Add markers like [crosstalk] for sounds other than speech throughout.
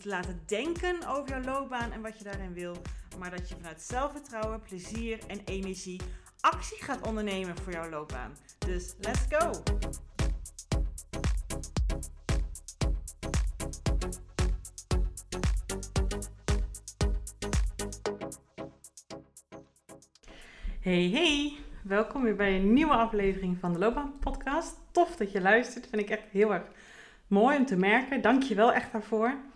te laten denken over jouw loopbaan en wat je daarin wil, maar dat je vanuit zelfvertrouwen, plezier en energie actie gaat ondernemen voor jouw loopbaan. Dus let's go! Hey hey, welkom weer bij een nieuwe aflevering van de Loopbaan Podcast. Tof dat je luistert, vind ik echt heel erg mooi om te merken. Dank je wel echt daarvoor.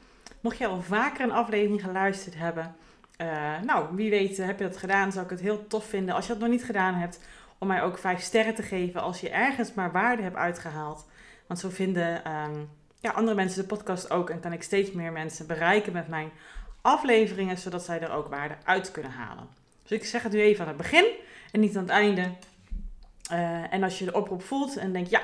Mocht je al vaker een aflevering geluisterd hebben, uh, nou wie weet heb je dat gedaan, zou ik het heel tof vinden als je dat nog niet gedaan hebt, om mij ook vijf sterren te geven als je ergens maar waarde hebt uitgehaald. Want zo vinden um, ja, andere mensen de podcast ook en kan ik steeds meer mensen bereiken met mijn afleveringen, zodat zij er ook waarde uit kunnen halen. Dus ik zeg het nu even aan het begin en niet aan het einde. Uh, en als je de oproep voelt en denkt, ja,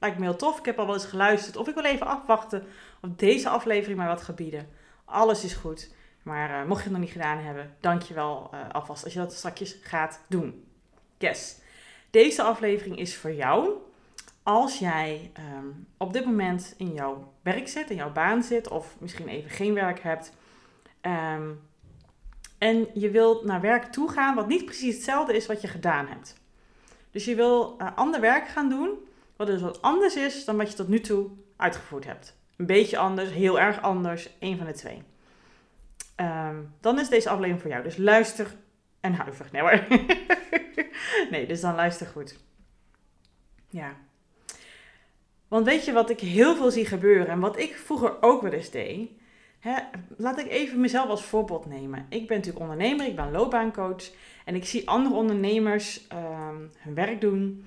lijkt me heel tof, ik heb al wel eens geluisterd, of ik wil even afwachten of deze aflevering maar wat gebieden. Alles is goed. Maar uh, mocht je het nog niet gedaan hebben, dank je wel uh, alvast als je dat straks gaat doen. Yes. Deze aflevering is voor jou als jij um, op dit moment in jouw werk zit, in jouw baan zit, of misschien even geen werk hebt. Um, en je wilt naar werk toe gaan wat niet precies hetzelfde is wat je gedaan hebt. Dus je wil uh, ander werk gaan doen, wat dus wat anders is dan wat je tot nu toe uitgevoerd hebt. Een beetje anders, heel erg anders, één van de twee. Um, dan is deze aflevering voor jou. Dus luister en huiver. Nee hoor. [laughs] nee, dus dan luister goed. Ja. Want weet je wat ik heel veel zie gebeuren en wat ik vroeger ook wel eens deed? Hè, laat ik even mezelf als voorbeeld nemen. Ik ben natuurlijk ondernemer, ik ben loopbaancoach. En ik zie andere ondernemers um, hun werk doen.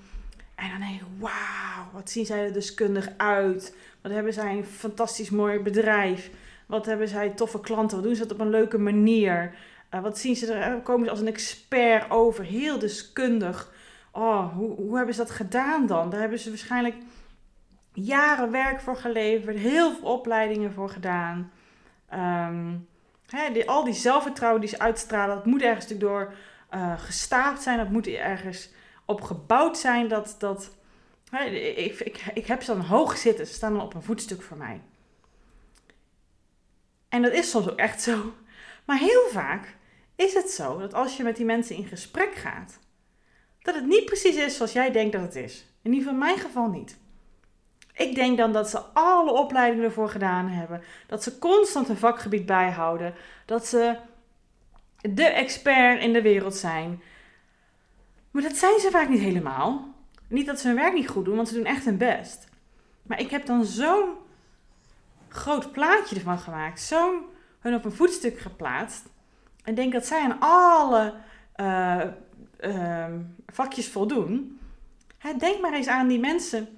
En dan denk ik, wauw, wat zien zij er deskundig uit. Wat hebben zij een fantastisch mooi bedrijf. Wat hebben zij toffe klanten. Wat doen ze dat op een leuke manier. Uh, wat zien ze er, komen ze als een expert over. Heel deskundig. Oh, hoe, hoe hebben ze dat gedaan dan? Daar hebben ze waarschijnlijk jaren werk voor geleverd. Heel veel opleidingen voor gedaan. Um, hè, al die zelfvertrouwen die ze uitstralen, dat moet ergens door uh, gestaafd zijn. Dat moet ergens op gebouwd zijn. Dat, dat, ik, ik, ik heb ze dan hoog zitten. Ze staan dan op een voetstuk voor mij. En dat is soms ook echt zo. Maar heel vaak is het zo dat als je met die mensen in gesprek gaat, dat het niet precies is zoals jij denkt dat het is. In ieder geval in mijn geval niet. Ik denk dan dat ze alle opleidingen ervoor gedaan hebben. Dat ze constant een vakgebied bijhouden. Dat ze de expert in de wereld zijn. Maar dat zijn ze vaak niet helemaal. Niet dat ze hun werk niet goed doen, want ze doen echt hun best. Maar ik heb dan zo'n groot plaatje ervan gemaakt. Zo'n hun op een voetstuk geplaatst. En denk dat zij aan alle uh, uh, vakjes voldoen. Hè, denk maar eens aan die mensen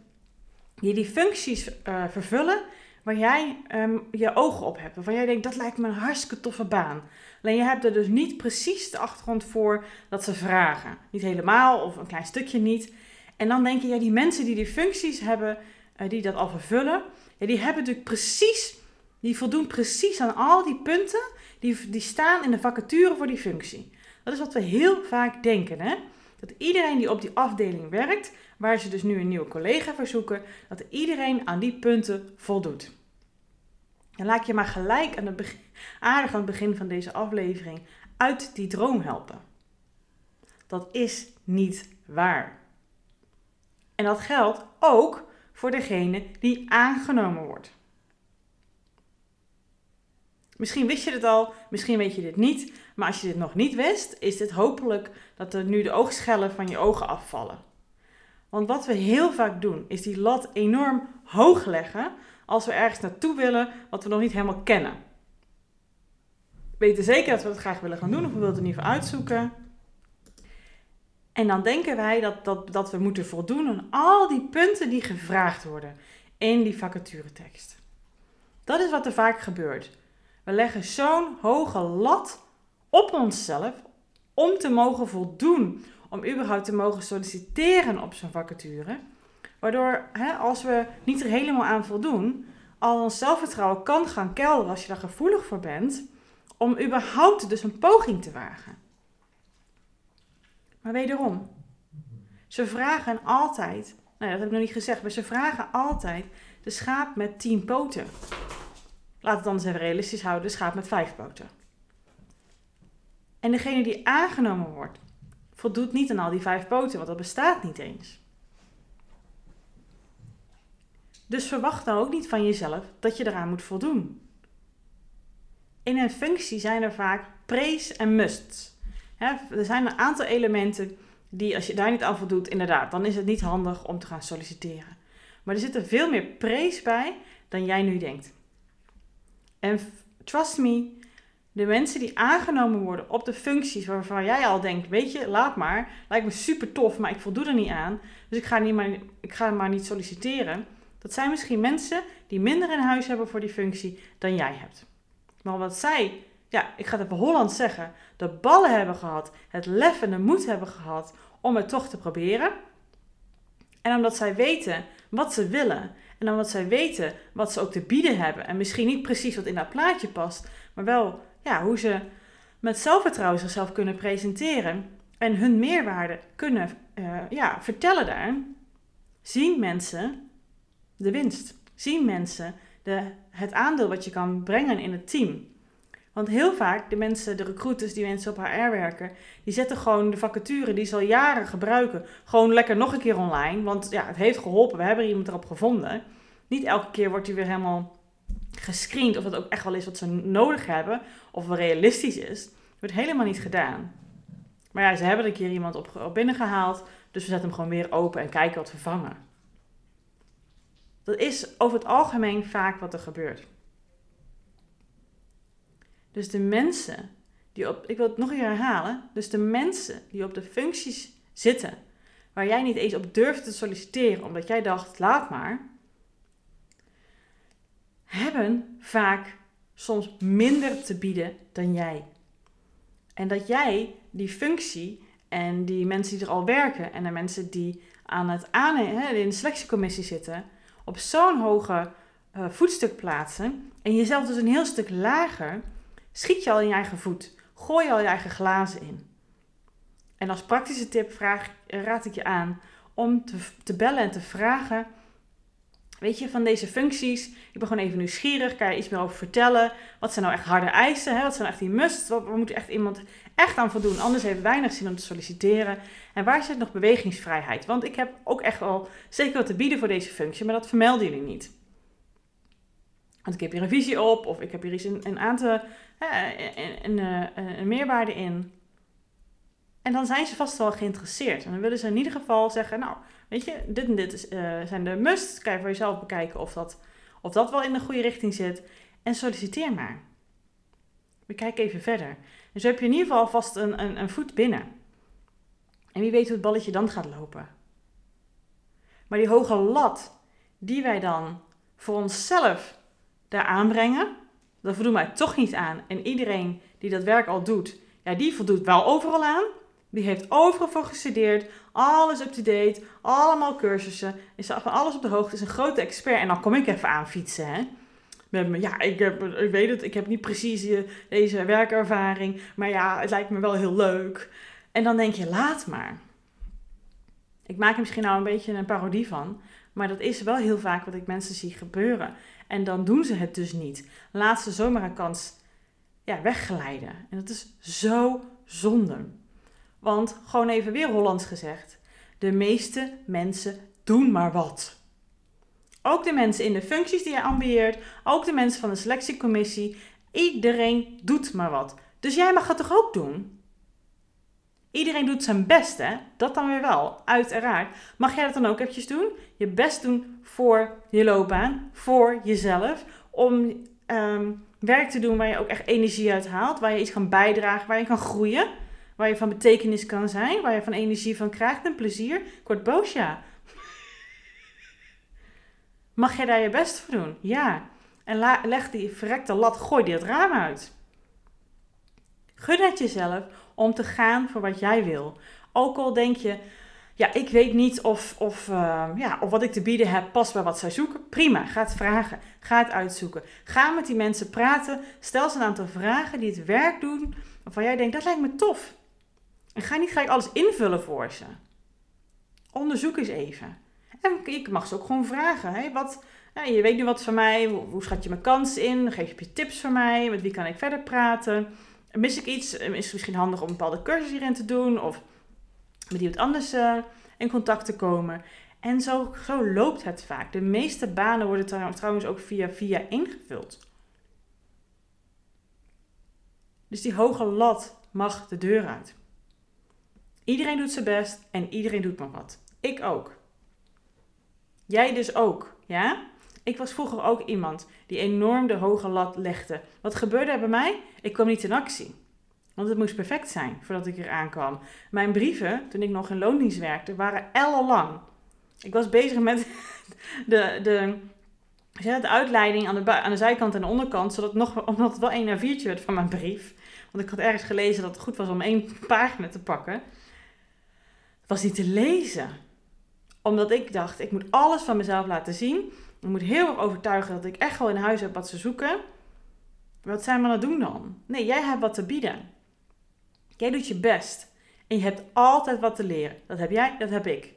die die functies uh, vervullen waar jij um, je ogen op hebt. Waarvan jij denkt, dat lijkt me een hartstikke toffe baan. Alleen je hebt er dus niet precies de achtergrond voor dat ze vragen. Niet helemaal of een klein stukje niet. En dan denk je, ja, die mensen die die functies hebben, uh, die dat al vervullen, ja, die hebben natuurlijk precies, die voldoen precies aan al die punten die, die staan in de vacature voor die functie. Dat is wat we heel vaak denken, hè? Dat iedereen die op die afdeling werkt, waar ze dus nu een nieuwe collega verzoeken, dat iedereen aan die punten voldoet. En laat je maar gelijk aan het begin, aardig aan het begin van deze aflevering uit die droom helpen. Dat is niet waar. En dat geldt ook voor degene die aangenomen wordt. Misschien wist je het al, misschien weet je dit niet, maar als je dit nog niet wist, is dit hopelijk dat er nu de oogschellen van je ogen afvallen. Want wat we heel vaak doen, is die lat enorm hoog leggen als we ergens naartoe willen wat we nog niet helemaal kennen. We weten zeker dat we het graag willen gaan doen, of we willen het in ieder geval uitzoeken. En dan denken wij dat, dat, dat we moeten voldoen aan al die punten die gevraagd worden in die vacaturetekst. Dat is wat er vaak gebeurt. We leggen zo'n hoge lat op onszelf, om te mogen voldoen, om überhaupt te mogen solliciteren op zo'n vacature. Waardoor, hè, als we niet er helemaal aan voldoen, al ons zelfvertrouwen kan gaan kelderen als je daar gevoelig voor bent, om überhaupt dus een poging te wagen. Maar wederom, ze vragen altijd, nou dat heb ik nog niet gezegd, maar ze vragen altijd de schaap met tien poten. Laat het dan eens even realistisch houden, de schaap met vijf poten. En degene die aangenomen wordt, voldoet niet aan al die vijf poten, want dat bestaat niet eens. Dus verwacht dan ook niet van jezelf dat je eraan moet voldoen. In een functie zijn er vaak praise en musts. er zijn een aantal elementen die, als je daar niet aan voldoet, inderdaad, dan is het niet handig om te gaan solliciteren. Maar er zit er veel meer praise bij dan jij nu denkt. En trust me, de mensen die aangenomen worden op de functies waarvan jij al denkt, weet je, laat maar, lijkt me super tof, maar ik voldoe er niet aan, dus ik ga, niet maar, ik ga maar niet solliciteren. Dat zijn misschien mensen die minder in huis hebben voor die functie dan jij hebt. Maar omdat zij, ja, ik ga het even Holland zeggen, de ballen hebben gehad, het lef en de moed hebben gehad om het toch te proberen. En omdat zij weten wat ze willen en omdat zij weten wat ze ook te bieden hebben en misschien niet precies wat in dat plaatje past, maar wel ja, hoe ze met zelfvertrouwen zichzelf kunnen presenteren en hun meerwaarde kunnen uh, ja, vertellen daar, zien mensen de winst. Zien mensen de, het aandeel wat je kan brengen in het team. Want heel vaak, de mensen, de recruiters die mensen op HR werken, die zetten gewoon de vacature die ze al jaren gebruiken, gewoon lekker nog een keer online. Want ja, het heeft geholpen, we hebben iemand erop gevonden. Niet elke keer wordt hij weer helemaal gescreend of het ook echt wel is wat ze nodig hebben, of wel realistisch is. Dat wordt helemaal niet gedaan. Maar ja, ze hebben een keer iemand op, op binnengehaald, dus we zetten hem gewoon weer open en kijken wat vervangen. Dat is over het algemeen vaak wat er gebeurt. Dus de mensen die op, ik wil het nog een keer herhalen, dus de mensen die op de functies zitten waar jij niet eens op durft te solliciteren omdat jij dacht, laat maar, hebben vaak soms minder te bieden dan jij. En dat jij die functie en die mensen die er al werken en de mensen die aan het aannemen, in de selectiecommissie zitten, op zo'n hoge uh, voetstuk plaatsen en jezelf dus een heel stuk lager, schiet je al in je eigen voet. Gooi je al je eigen glazen in. En als praktische tip vraag, raad ik je aan om te, te bellen en te vragen Weet je, van deze functies, ik ben gewoon even nieuwsgierig, kan je iets meer over vertellen? Wat zijn nou echt harde eisen? Hè? Wat zijn nou echt die must? Wat, moet echt iemand echt aan voldoen? Anders heeft weinig zin om te solliciteren. En waar zit nog bewegingsvrijheid? Want ik heb ook echt wel zeker wat te bieden voor deze functie, maar dat vermelden jullie niet. Want ik heb hier een visie op, of ik heb hier iets een, een een, een, een meerwaarde in. En dan zijn ze vast wel geïnteresseerd. En dan willen ze in ieder geval zeggen, nou, weet je, dit en dit is, uh, zijn de must. Kan je voor jezelf bekijken of dat, of dat wel in de goede richting zit. En solliciteer maar. We kijken even verder. Dus heb je in ieder geval vast een, een, een voet binnen. En wie weet hoe het balletje dan gaat lopen. Maar die hoge lat die wij dan voor onszelf daar aanbrengen, dat voldoen wij toch niet aan. En iedereen die dat werk al doet, ja, die voldoet wel overal aan. Die heeft overal voor gestudeerd, alles up-to-date, allemaal cursussen, is van alles op de hoogte, is een grote expert. En dan kom ik even aan fietsen, hè. Met me, ja, ik, heb, ik weet het, ik heb niet precies deze werkervaring, maar ja, het lijkt me wel heel leuk. En dan denk je, laat maar. Ik maak er misschien nou een beetje een parodie van, maar dat is wel heel vaak wat ik mensen zie gebeuren. En dan doen ze het dus niet. Laat ze zomaar een kans ja, weggeleiden. En dat is zo zonde. Want gewoon even weer Hollands gezegd: de meeste mensen doen maar wat. Ook de mensen in de functies die je ambieert, ook de mensen van de selectiecommissie, iedereen doet maar wat. Dus jij mag het toch ook doen? Iedereen doet zijn best, hè? Dat dan weer wel, uiteraard. Mag jij dat dan ook eventjes doen? Je best doen voor je loopbaan, voor jezelf, om ehm, werk te doen waar je ook echt energie uit haalt, waar je iets kan bijdragen, waar je kan groeien. Waar je van betekenis kan zijn, waar je van energie van krijgt en plezier. Ik word. Mag jij daar je best voor doen? Ja. En leg die verrekte lat, gooi die het raam uit. Gun het jezelf om te gaan voor wat jij wil. Ook al denk je, ja, ik weet niet of, of, uh, ja, of wat ik te bieden heb past bij wat zij zoeken. Prima, ga het vragen. Ga het uitzoeken. Ga met die mensen praten. Stel ze een aantal vragen die het werk doen waarvan jij denkt, dat lijkt me tof. En ga niet gelijk alles invullen voor ze. Onderzoek eens even. En ik mag ze ook gewoon vragen. Hè? Wat, je weet nu wat van mij. Hoe, schat je mijn kans in? Geef je tips voor mij? Met wie kan ik verder praten? Mis ik iets? Is het misschien handig om een bepaalde cursus hierin te doen? Of met iemand anders uh, in contact te komen? En zo, zo loopt het vaak. De meeste banen worden trouwens ook via via ingevuld. Dus die hoge lat mag de deur uit. Iedereen doet zijn best en iedereen doet maar wat. Ik ook. Jij dus ook, ja? Ik was vroeger ook iemand die enorm de hoge lat legde. Wat gebeurde er bij mij? Ik kwam niet in actie. Want het moest perfect zijn voordat ik er aankwam. Mijn brieven, toen ik nog in loondienst werkte, waren ellenlang. Ik was bezig met [laughs] de, de, de uitleiding aan de, aan de zijkant en de onderkant, zodat nog, omdat het wel één naar viertje werd van mijn brief. Want ik had ergens gelezen dat het goed was om één pagina te pakken. Was niet te lezen. Omdat ik dacht, ik moet alles van mezelf laten zien. Ik moet heel erg overtuigen dat ik echt wel in huis heb wat ze zoeken. Wat zijn we aan het doen dan? Nee, jij hebt wat te bieden. Jij doet je best. En je hebt altijd wat te leren. Dat heb jij, dat heb ik.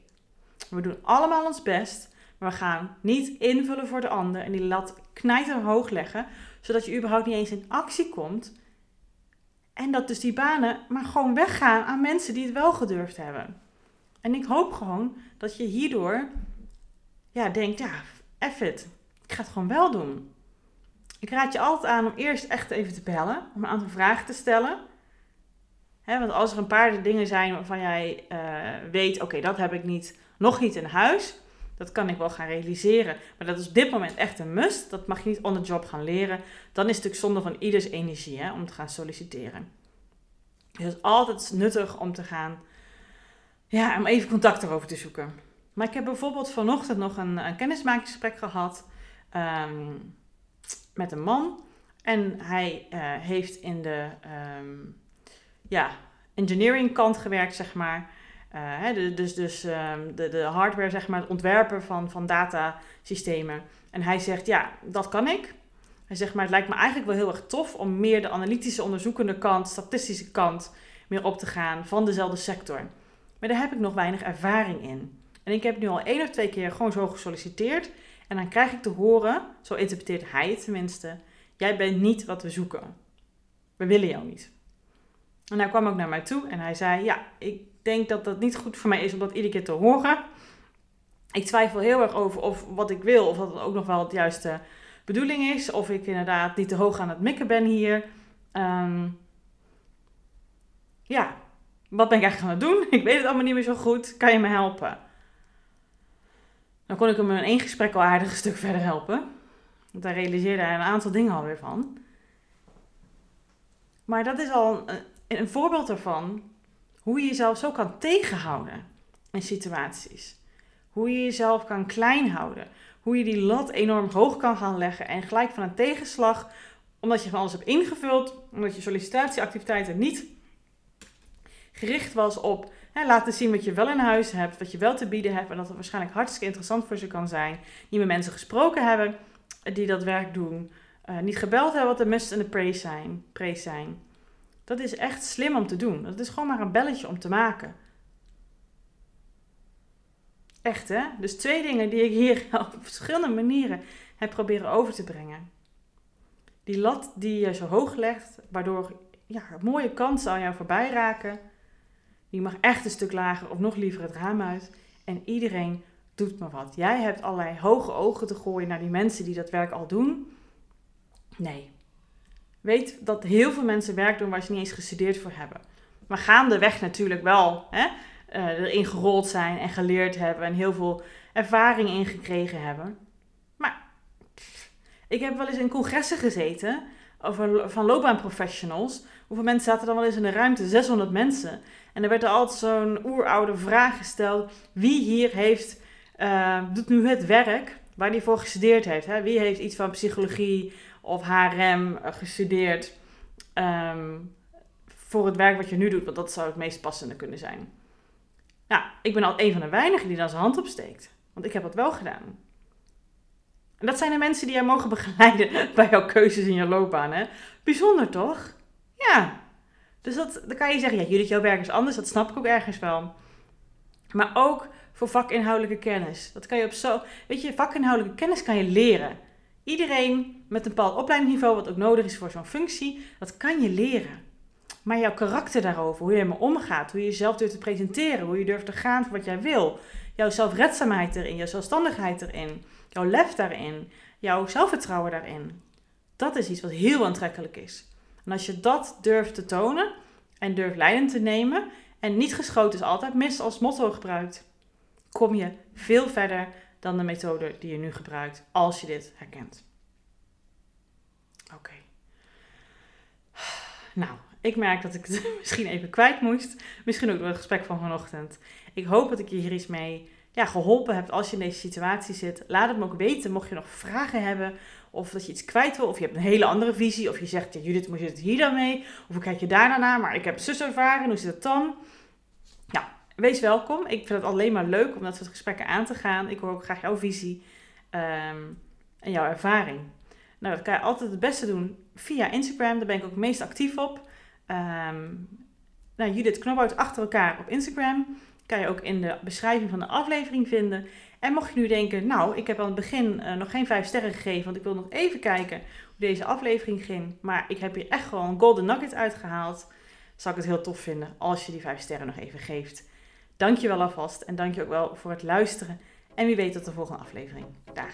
We doen allemaal ons best. Maar we gaan niet invullen voor de ander en die lat knijter hoog leggen. Zodat je überhaupt niet eens in actie komt. En dat dus die banen maar gewoon weggaan aan mensen die het wel gedurfd hebben. En ik hoop gewoon dat je hierdoor ja, denkt, ja, F it. Ik ga het gewoon wel doen. Ik raad je altijd aan om eerst echt even te bellen, om een aantal vragen te stellen. want als er een paar dingen zijn waarvan jij uh, weet, oké, dat heb ik niet, nog niet in huis. Dat kan ik wel gaan realiseren. Maar dat is op dit moment echt een must. Dat mag je niet on the job gaan leren. Dan is het natuurlijk zonde van ieders energie om te gaan solliciteren. Dus het is altijd nuttig om te gaan, ja, om even contact erover te zoeken. Maar ik heb bijvoorbeeld vanochtend nog een, een kennismakingsgesprek gehad um, met een man. En hij uh, heeft in de um, ja, engineering kant gewerkt, zeg maar. Uh, hè, dus dus um, de, de hardware, zeg maar, het ontwerpen van, van datasystemen. En hij zegt, ja, dat kan ik. Hij zegt, maar het lijkt me eigenlijk wel heel erg tof om meer de analytische onderzoekende kant, statistische kant, meer op te gaan van dezelfde sector. Maar daar heb ik nog weinig ervaring in. En ik heb nu al één of twee keer gewoon zo gesolliciteerd. En dan krijg ik te horen, zo interpreteert hij het tenminste, jij bent niet wat we zoeken. We willen jou niet. En hij kwam ook naar mij toe en hij zei, ja, ik denk dat dat niet goed voor mij is om dat iedere keer te horen. Ik twijfel heel erg over of wat ik wil, of dat het ook nog wel het juiste bedoeling is. Of ik inderdaad niet te hoog aan het mikken ben hier. Um, ja, wat ben ik eigenlijk aan het doen? [laughs] Ik weet het allemaal niet meer zo goed. Kan je me helpen? Dan kon ik hem in één gesprek al aardig een stuk [laughs] verder helpen. Want daar realiseerde hij een aantal dingen alweer van. Maar dat is al een, een voorbeeld ervan hoe je jezelf zo kan tegenhouden in situaties. Hoe je jezelf kan klein houden. Hoe je die lat enorm hoog kan gaan leggen en gelijk van een tegenslag, omdat je van alles hebt ingevuld, omdat je sollicitatieactiviteiten niet gericht was op hè, laten zien wat je wel in huis hebt, wat je wel te bieden hebt en dat het waarschijnlijk hartstikke interessant voor ze kan zijn. Niet met mensen gesproken hebben die dat werk doen. Uh, niet gebeld hebben wat de must en de praise zijn, praise zijn. Dat is echt slim om te doen. Dat is gewoon maar een belletje om te maken. Echt hè? Dus twee dingen die ik hier [laughs] op verschillende manieren heb proberen over te brengen. Die lat die je zo hoog legt, waardoor ja, mooie kansen aan jou voorbij raken. Die mag echt een stuk lager of nog liever het raam uit. En iedereen doet maar wat. Jij hebt allerlei hoge ogen te gooien naar die mensen die dat werk al doen. Nee. Weet dat heel veel mensen werk doen waar ze niet eens gestudeerd voor hebben. Maar gaandeweg natuurlijk wel hè, uh, erin gerold zijn en geleerd hebben en heel veel ervaring ingekregen hebben. Maar ik heb wel eens in congressen gezeten van loopbaanprofessionals. Hoeveel mensen zaten dan wel eens in de ruimte? 600 mensen. En er werd er altijd zo'n oeroude vraag gesteld. Wie hier heeft, uh, doet nu het werk waar hij voor gestudeerd heeft? Hè? Wie heeft iets van psychologie of HRM gestudeerd? Um, voor het werk wat je nu doet, want dat zou het meest passende kunnen zijn. Nou, ik ben al een van de weinigen die dan zijn hand opsteekt. Want ik heb dat wel gedaan. En dat zijn de mensen die jij mogen begeleiden [laughs] bij jouw keuzes in je loopbaan. Hè? Bijzonder toch? Ja. Dus dat, dan kan je zeggen, ja, jullie, jouw werk anders. Dat snap ik ook ergens wel. Maar ook voor vakinhoudelijke kennis. Dat kan je op zo. Weet je, vakinhoudelijke kennis kan je leren. Iedereen met een bepaald opleidingsniveau, wat ook nodig is voor zo'n functie, dat kan je leren. Maar jouw karakter daarover, hoe je ermee omgaat, hoe je jezelf durft te presenteren, hoe je durft te gaan voor wat jij wil, jouw zelfredzaamheid erin, jouw zelfstandigheid erin, jouw lef daarin, jouw zelfvertrouwen daarin. Dat is iets wat heel aantrekkelijk is. En als je dat durft te tonen en durft leidend te nemen en niet geschoten is altijd mis als motto gebruikt, kom je veel verder dan de methode die je nu gebruikt als je dit herkent. Oké. Nou, ik merk dat ik het [laughs] misschien even kwijt moest. Misschien ook door het gesprek van vanochtend. Ik hoop dat ik je hier iets mee ja, geholpen heb als je in deze situatie zit. Laat het me ook weten mocht je nog vragen hebben. Of dat je iets kwijt wil. Of je hebt een hele andere visie. Of je zegt, ja, Judith, moet je het hier dan mee? Of hoe kijk je daar naar? Maar ik heb zus ervaren. Hoe zit het dan? Nou, wees welkom. Ik vind het alleen maar leuk om dat soort gesprekken aan te gaan. Ik hoor ook graag jouw visie ehm, en jouw ervaring. Nou, dat kan je altijd het beste doen via Instagram. Daar ben ik ook meest actief op. Um, nou, Judith Knobhout achter elkaar op Instagram. Kan je ook in de beschrijving van de aflevering vinden. En mocht je nu denken, nou, ik heb aan het begin uh, nog geen vijf sterren gegeven, want ik wil nog even kijken hoe deze aflevering ging. Maar ik heb hier echt gewoon een golden nugget uitgehaald. Zou ik het heel tof vinden als je die vijf sterren nog even geeft. Dank je wel alvast en dank je ook wel voor het luisteren. En wie weet tot de volgende aflevering. Dag.